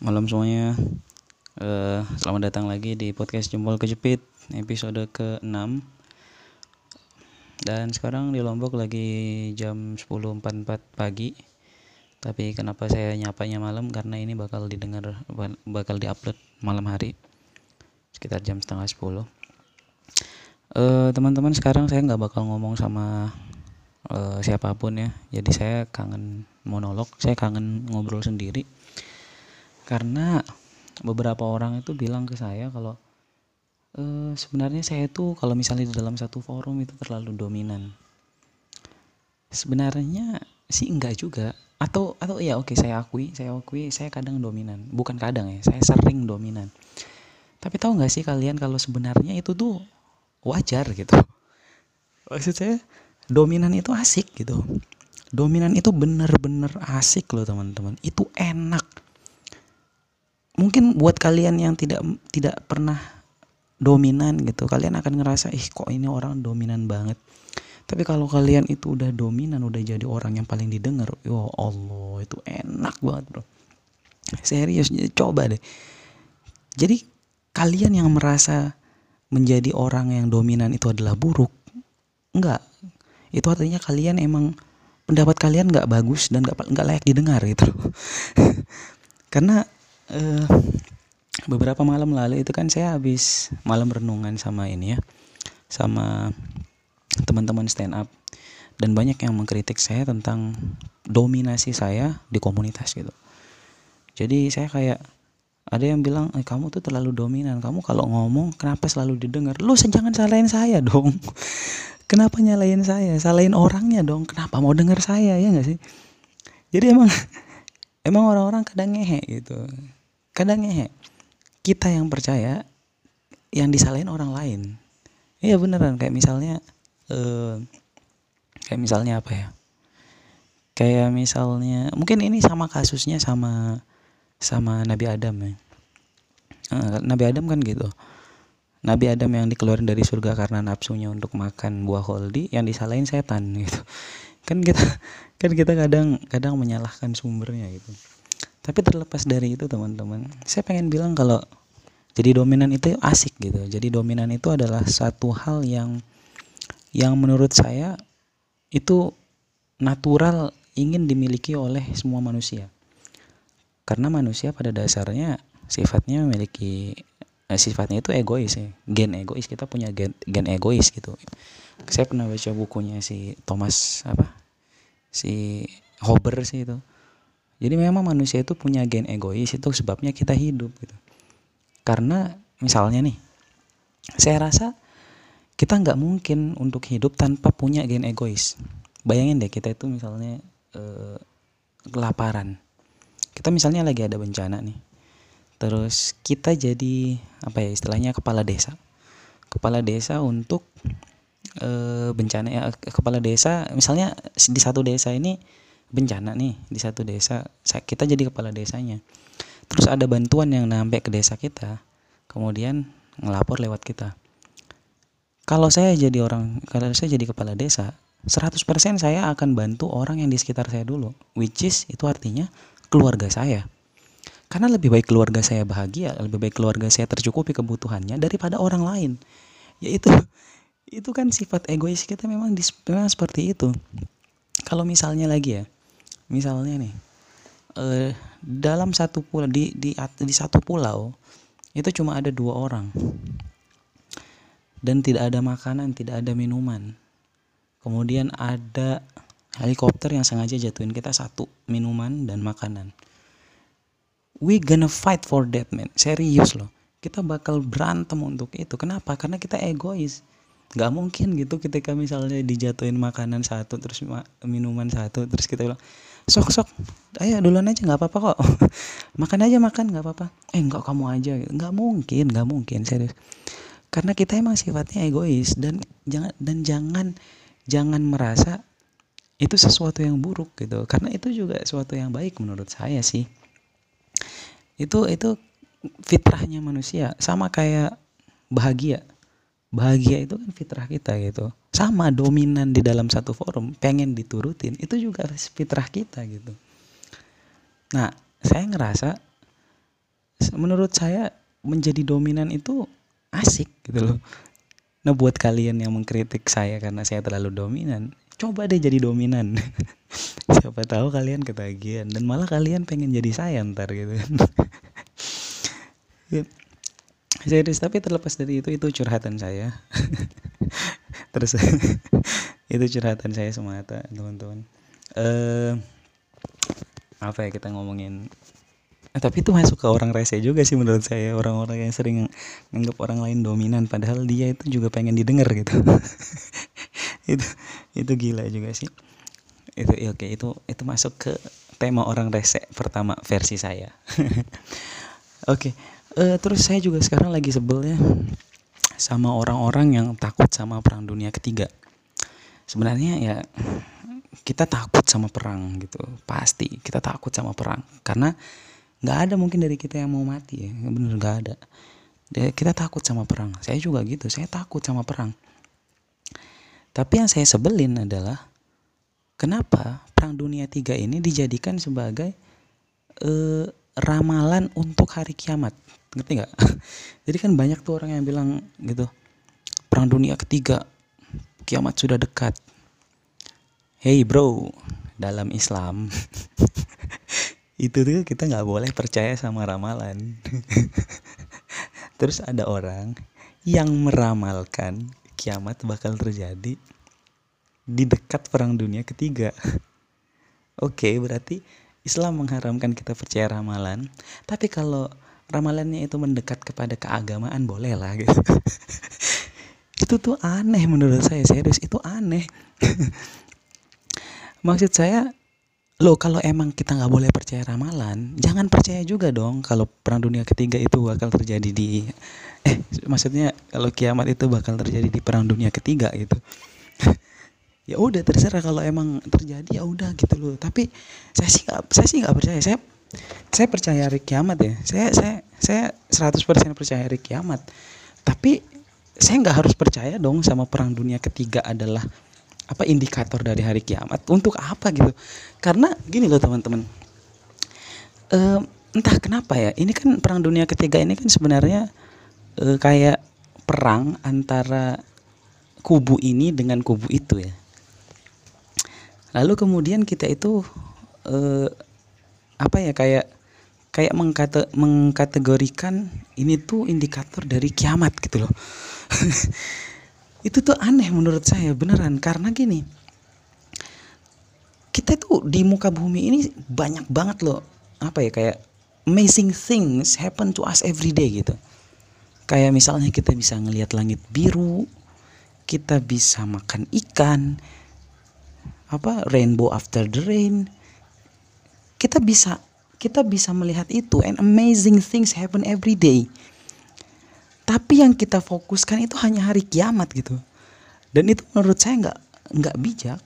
Malam semuanya. Uh, selamat datang lagi di podcast Jempol Kejepit episode ke-6. Dan sekarang di Lombok lagi jam 10.44 pagi. Tapi kenapa saya nyapanya malam karena ini bakal didengar bakal diupload malam hari sekitar jam setengah 10 uh, teman-teman sekarang saya nggak bakal ngomong sama uh, siapa pun ya. Jadi saya kangen monolog saya kangen ngobrol sendiri. Karena beberapa orang itu bilang ke saya kalau uh, sebenarnya saya itu kalau misalnya di dalam satu forum itu terlalu dominan. Sebenarnya sih enggak juga. Atau atau ya oke saya akui saya akui saya kadang dominan. Bukan kadang ya saya sering dominan. Tapi tahu nggak sih kalian kalau sebenarnya itu tuh wajar gitu? Maksud saya dominan itu asik gitu. Dominan itu bener-bener asik loh teman-teman. Itu enak. Mungkin buat kalian yang tidak tidak pernah dominan gitu kalian akan ngerasa ih kok ini orang dominan banget? Tapi kalau kalian itu udah dominan udah jadi orang yang paling didengar ya Allah itu enak banget bro. Serius coba deh. Jadi kalian yang merasa menjadi orang yang dominan itu adalah buruk enggak itu artinya kalian emang pendapat kalian nggak bagus dan nggak nggak layak didengar gitu. Karena uh, beberapa malam lalu itu kan saya habis malam renungan sama ini ya sama teman-teman stand up dan banyak yang mengkritik saya tentang dominasi saya di komunitas gitu. Jadi saya kayak ada yang bilang eh, kamu tuh terlalu dominan. Kamu kalau ngomong kenapa selalu didengar? Lu jangan salahin saya dong kenapa nyalain saya? Salahin orangnya dong. Kenapa mau dengar saya? Ya nggak sih? Jadi emang emang orang-orang kadang ngehe gitu. Kadang ngehe. Kita yang percaya yang disalahin orang lain. Iya beneran. Kayak misalnya eh, kayak misalnya apa ya? Kayak misalnya mungkin ini sama kasusnya sama sama Nabi Adam ya. Nabi Adam kan gitu. Nabi Adam yang dikeluarin dari surga karena nafsunya untuk makan buah holdi yang disalahin setan gitu. Kan kita kan kita kadang kadang menyalahkan sumbernya gitu. Tapi terlepas dari itu teman-teman, saya pengen bilang kalau jadi dominan itu asik gitu. Jadi dominan itu adalah satu hal yang yang menurut saya itu natural ingin dimiliki oleh semua manusia karena manusia pada dasarnya sifatnya memiliki sifatnya itu egois ya gen egois kita punya gen gen egois gitu. Saya pernah baca bukunya si Thomas apa? Si Hober sih itu. Jadi memang manusia itu punya gen egois itu sebabnya kita hidup gitu. Karena misalnya nih saya rasa kita nggak mungkin untuk hidup tanpa punya gen egois. Bayangin deh kita itu misalnya eh, kelaparan. Kita misalnya lagi ada bencana nih terus kita jadi apa ya istilahnya kepala desa. Kepala desa untuk e, bencana ya kepala desa misalnya di satu desa ini bencana nih di satu desa kita jadi kepala desanya. Terus ada bantuan yang sampai ke desa kita kemudian ngelapor lewat kita. Kalau saya jadi orang kalau saya jadi kepala desa 100% saya akan bantu orang yang di sekitar saya dulu which is itu artinya keluarga saya. Karena lebih baik keluarga saya bahagia, lebih baik keluarga saya tercukupi kebutuhannya daripada orang lain. Yaitu itu kan sifat egois kita memang di, memang seperti itu. Kalau misalnya lagi ya, misalnya nih, eh, dalam satu pulau di, di di satu pulau itu cuma ada dua orang dan tidak ada makanan, tidak ada minuman. Kemudian ada helikopter yang sengaja jatuhin kita satu minuman dan makanan we gonna fight for that man. Serius loh. Kita bakal berantem untuk itu. Kenapa? Karena kita egois. Nggak mungkin gitu ketika misalnya dijatuhin makanan satu terus minuman satu terus kita bilang sok sok ayo duluan aja nggak apa-apa kok. Makan aja makan nggak apa-apa. Eh nggak kamu aja. Nggak mungkin nggak mungkin serius. Karena kita emang sifatnya egois dan jangan dan jangan jangan merasa itu sesuatu yang buruk gitu. Karena itu juga sesuatu yang baik menurut saya sih itu itu fitrahnya manusia. Sama kayak bahagia. Bahagia itu kan fitrah kita gitu. Sama dominan di dalam satu forum pengen diturutin itu juga fitrah kita gitu. Nah saya ngerasa menurut saya menjadi dominan itu asik gitu loh. Nah buat kalian yang mengkritik saya karena saya terlalu dominan coba deh jadi dominan. Siapa tahu kalian ketagihan dan malah kalian pengen jadi saya ntar gitu. Serius tapi terlepas dari itu itu curhatan saya. Terus itu curhatan saya semata teman-teman. Eh apa ya kita ngomongin? Eh, tapi itu masuk ke orang rese juga sih menurut saya orang-orang yang sering nganggap orang lain dominan padahal dia itu juga pengen didengar gitu itu itu gila juga sih. Itu ya oke itu itu masuk ke tema orang rese pertama versi saya. Oke uh, terus saya juga sekarang lagi sebel ya sama orang-orang yang takut sama perang dunia ketiga. Sebenarnya ya kita takut sama perang gitu pasti kita takut sama perang. Karena nggak ada mungkin dari kita yang mau mati ya bener nggak ada. Kita takut sama perang. Saya juga gitu saya takut sama perang tapi yang saya sebelin adalah kenapa perang dunia tiga ini dijadikan sebagai uh, ramalan untuk hari kiamat? Ngerti nggak? Jadi kan banyak tuh orang yang bilang gitu perang dunia ketiga kiamat sudah dekat. Hey bro dalam Islam itu tuh kita nggak boleh percaya sama ramalan. Terus ada orang yang meramalkan kiamat bakal terjadi di dekat perang dunia ketiga. Oke okay, berarti Islam mengharamkan kita percaya ramalan. Tapi kalau ramalannya itu mendekat kepada keagamaan boleh lah gitu. Itu tuh aneh menurut saya serius. Itu aneh. Maksud saya lo kalau emang kita nggak boleh percaya ramalan jangan percaya juga dong kalau perang dunia ketiga itu bakal terjadi di eh maksudnya kalau kiamat itu bakal terjadi di perang dunia ketiga gitu. Ya udah terserah kalau emang terjadi ya udah gitu loh. Tapi saya sih nggak saya sih nggak percaya. Saya saya percaya hari kiamat ya. Saya saya saya 100% percaya hari kiamat. Tapi saya nggak harus percaya dong sama perang dunia ketiga adalah apa indikator dari hari kiamat. Untuk apa gitu? Karena gini loh teman-teman. Uh, entah kenapa ya ini kan perang dunia ketiga ini kan sebenarnya uh, kayak perang antara kubu ini dengan kubu itu ya. Lalu kemudian kita itu uh, apa ya kayak kayak mengkate, mengkategorikan ini tuh indikator dari kiamat gitu loh. Itu tuh aneh menurut saya beneran. Karena gini kita tuh di muka bumi ini banyak banget loh apa ya kayak amazing things happen to us every day gitu kayak misalnya kita bisa ngelihat langit biru kita bisa makan ikan apa rainbow after the rain. Kita bisa kita bisa melihat itu and amazing things happen every day. Tapi yang kita fokuskan itu hanya hari kiamat gitu. Dan itu menurut saya nggak nggak bijak.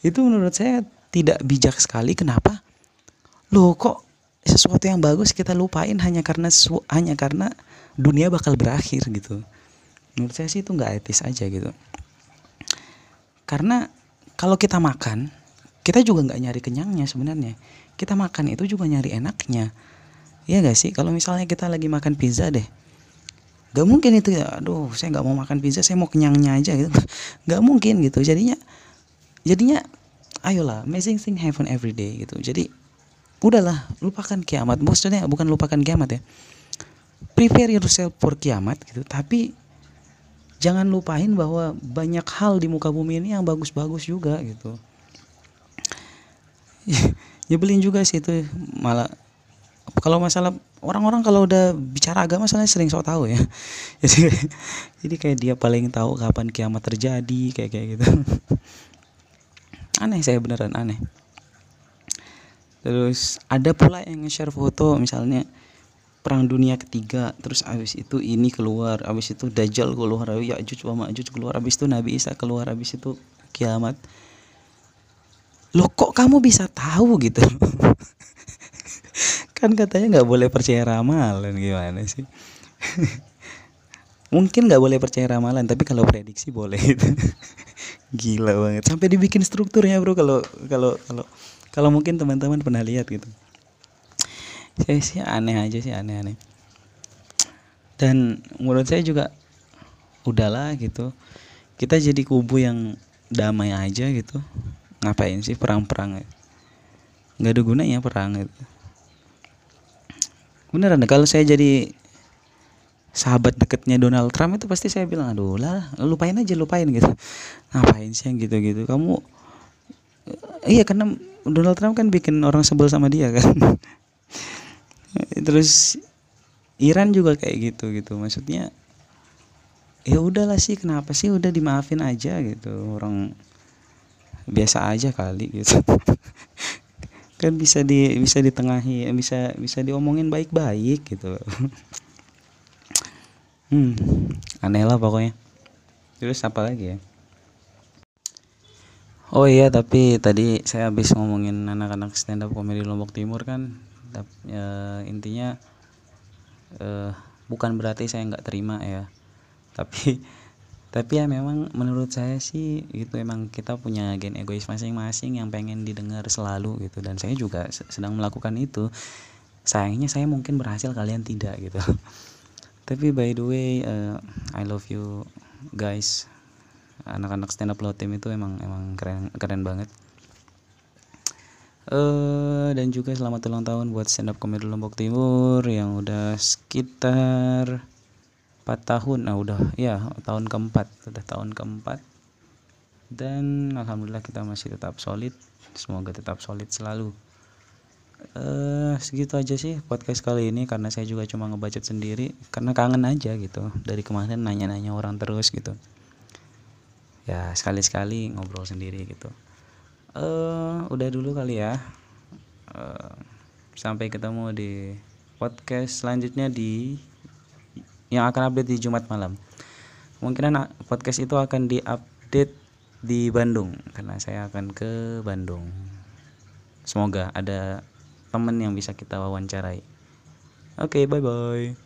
Itu menurut saya tidak bijak sekali. Kenapa? Loh kok sesuatu yang bagus kita lupain hanya karena hanya karena dunia bakal berakhir gitu. Menurut saya sih itu nggak etis aja gitu. Karena kalau kita makan kita juga nggak nyari kenyangnya sebenarnya. Kita makan itu juga nyari enaknya. Iya gak sih? Kalau misalnya kita lagi makan pizza deh Gak mungkin itu ya aduh saya nggak mau makan pizza saya mau kenyangnya aja gitu. Gak mungkin gitu. Jadinya jadinya ayolah amazing thing happen every day gitu. Jadi udahlah lupakan kiamat. Maksudnya bukan lupakan kiamat ya. Prepare yourself for kiamat gitu. Tapi jangan lupain bahwa banyak hal di muka bumi ini yang bagus-bagus juga gitu. Nyebelin juga sih itu malah. Kalau masalah orang-orang kalau udah bicara agama soalnya sering sok tahu ya. Jadi jadi kayak dia paling tahu kapan kiamat terjadi kayak kayak gitu. Aneh saya beneran aneh terus ada pula yang nge-share foto misalnya perang dunia ketiga terus abis itu ini keluar abis itu dajjal keluar ya Ya'juj wa Ma'juj keluar abis itu Nabi Isa keluar abis itu kiamat. Loh kok kamu bisa tahu gitu? Kan katanya nggak boleh percaya ramalan gimana sih? Mungkin nggak boleh percaya ramalan tapi kalau prediksi boleh. Gila banget. Sampai dibikin strukturnya bro kalau kalau kalau kalau mungkin teman-teman pernah lihat gitu. Saya sih aneh aja sih aneh-aneh. Dan menurut saya juga udahlah gitu. Kita jadi kubu yang damai aja gitu. Ngapain sih perang-perang nggak ada gunanya perang gitu. Beneran kalau saya jadi sahabat deketnya Donald Trump itu pasti saya bilang aduh lah lupain aja lupain gitu. Ngapain sih yang gitu-gitu? Kamu iya karena Donald Trump kan bikin orang sebel sama dia kan? Terus Iran juga kayak gitu gitu. Maksudnya ya udahlah sih kenapa sih udah dimaafin aja gitu. Orang biasa aja kali gitu. Kan bisa di bisa ditengahi bisa bisa diomongin baik-baik gitu. Hmm aneh lah pokoknya. Terus apa lagi ya oh iya tapi tadi saya habis ngomongin anak-anak stand up komedi lombok timur kan. E, intinya e, bukan berarti saya nggak terima ya. Tapi tapi ya memang menurut saya sih itu emang kita punya gen egois masing-masing yang pengen didengar selalu gitu. Dan saya juga sedang melakukan itu. Sayangnya saya mungkin berhasil kalian tidak gitu. Tapi by the way uh, I love you guys anak-anak stand up low team itu emang emang keren keren banget. Uh, dan juga selamat ulang tahun buat stand up comedy Lombok Timur yang udah sekitar 4 tahun. Nah udah ya tahun keempat udah tahun keempat. Dan alhamdulillah kita masih tetap solid. Semoga tetap solid selalu. Uh, segitu aja sih podcast kali ini karena saya juga cuma ngebacot sendiri karena kangen aja gitu. Dari kemarin nanya-nanya orang terus gitu ya sekali-sekali ngobrol sendiri gitu. Uh, udah dulu kali ya. Uh, sampai ketemu di podcast selanjutnya di yang akan update di Jumat malam. Kemungkinan podcast itu akan diupdate di Bandung karena saya akan ke Bandung. Semoga ada teman yang bisa kita wawancarai. Oke okay, bye bye